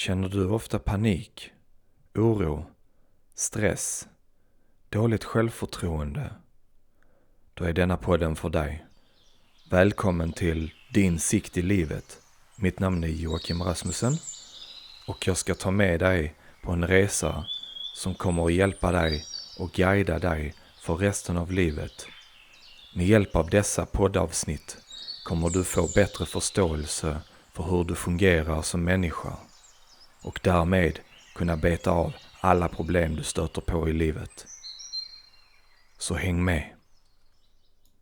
Känner du ofta panik, oro, stress, dåligt självförtroende? Då är denna podden för dig. Välkommen till Din sikt i livet. Mitt namn är Joakim Rasmussen och jag ska ta med dig på en resa som kommer att hjälpa dig och guida dig för resten av livet. Med hjälp av dessa poddavsnitt kommer du få bättre förståelse för hur du fungerar som människa och därmed kunna beta av alla problem du stöter på i livet. Så häng med!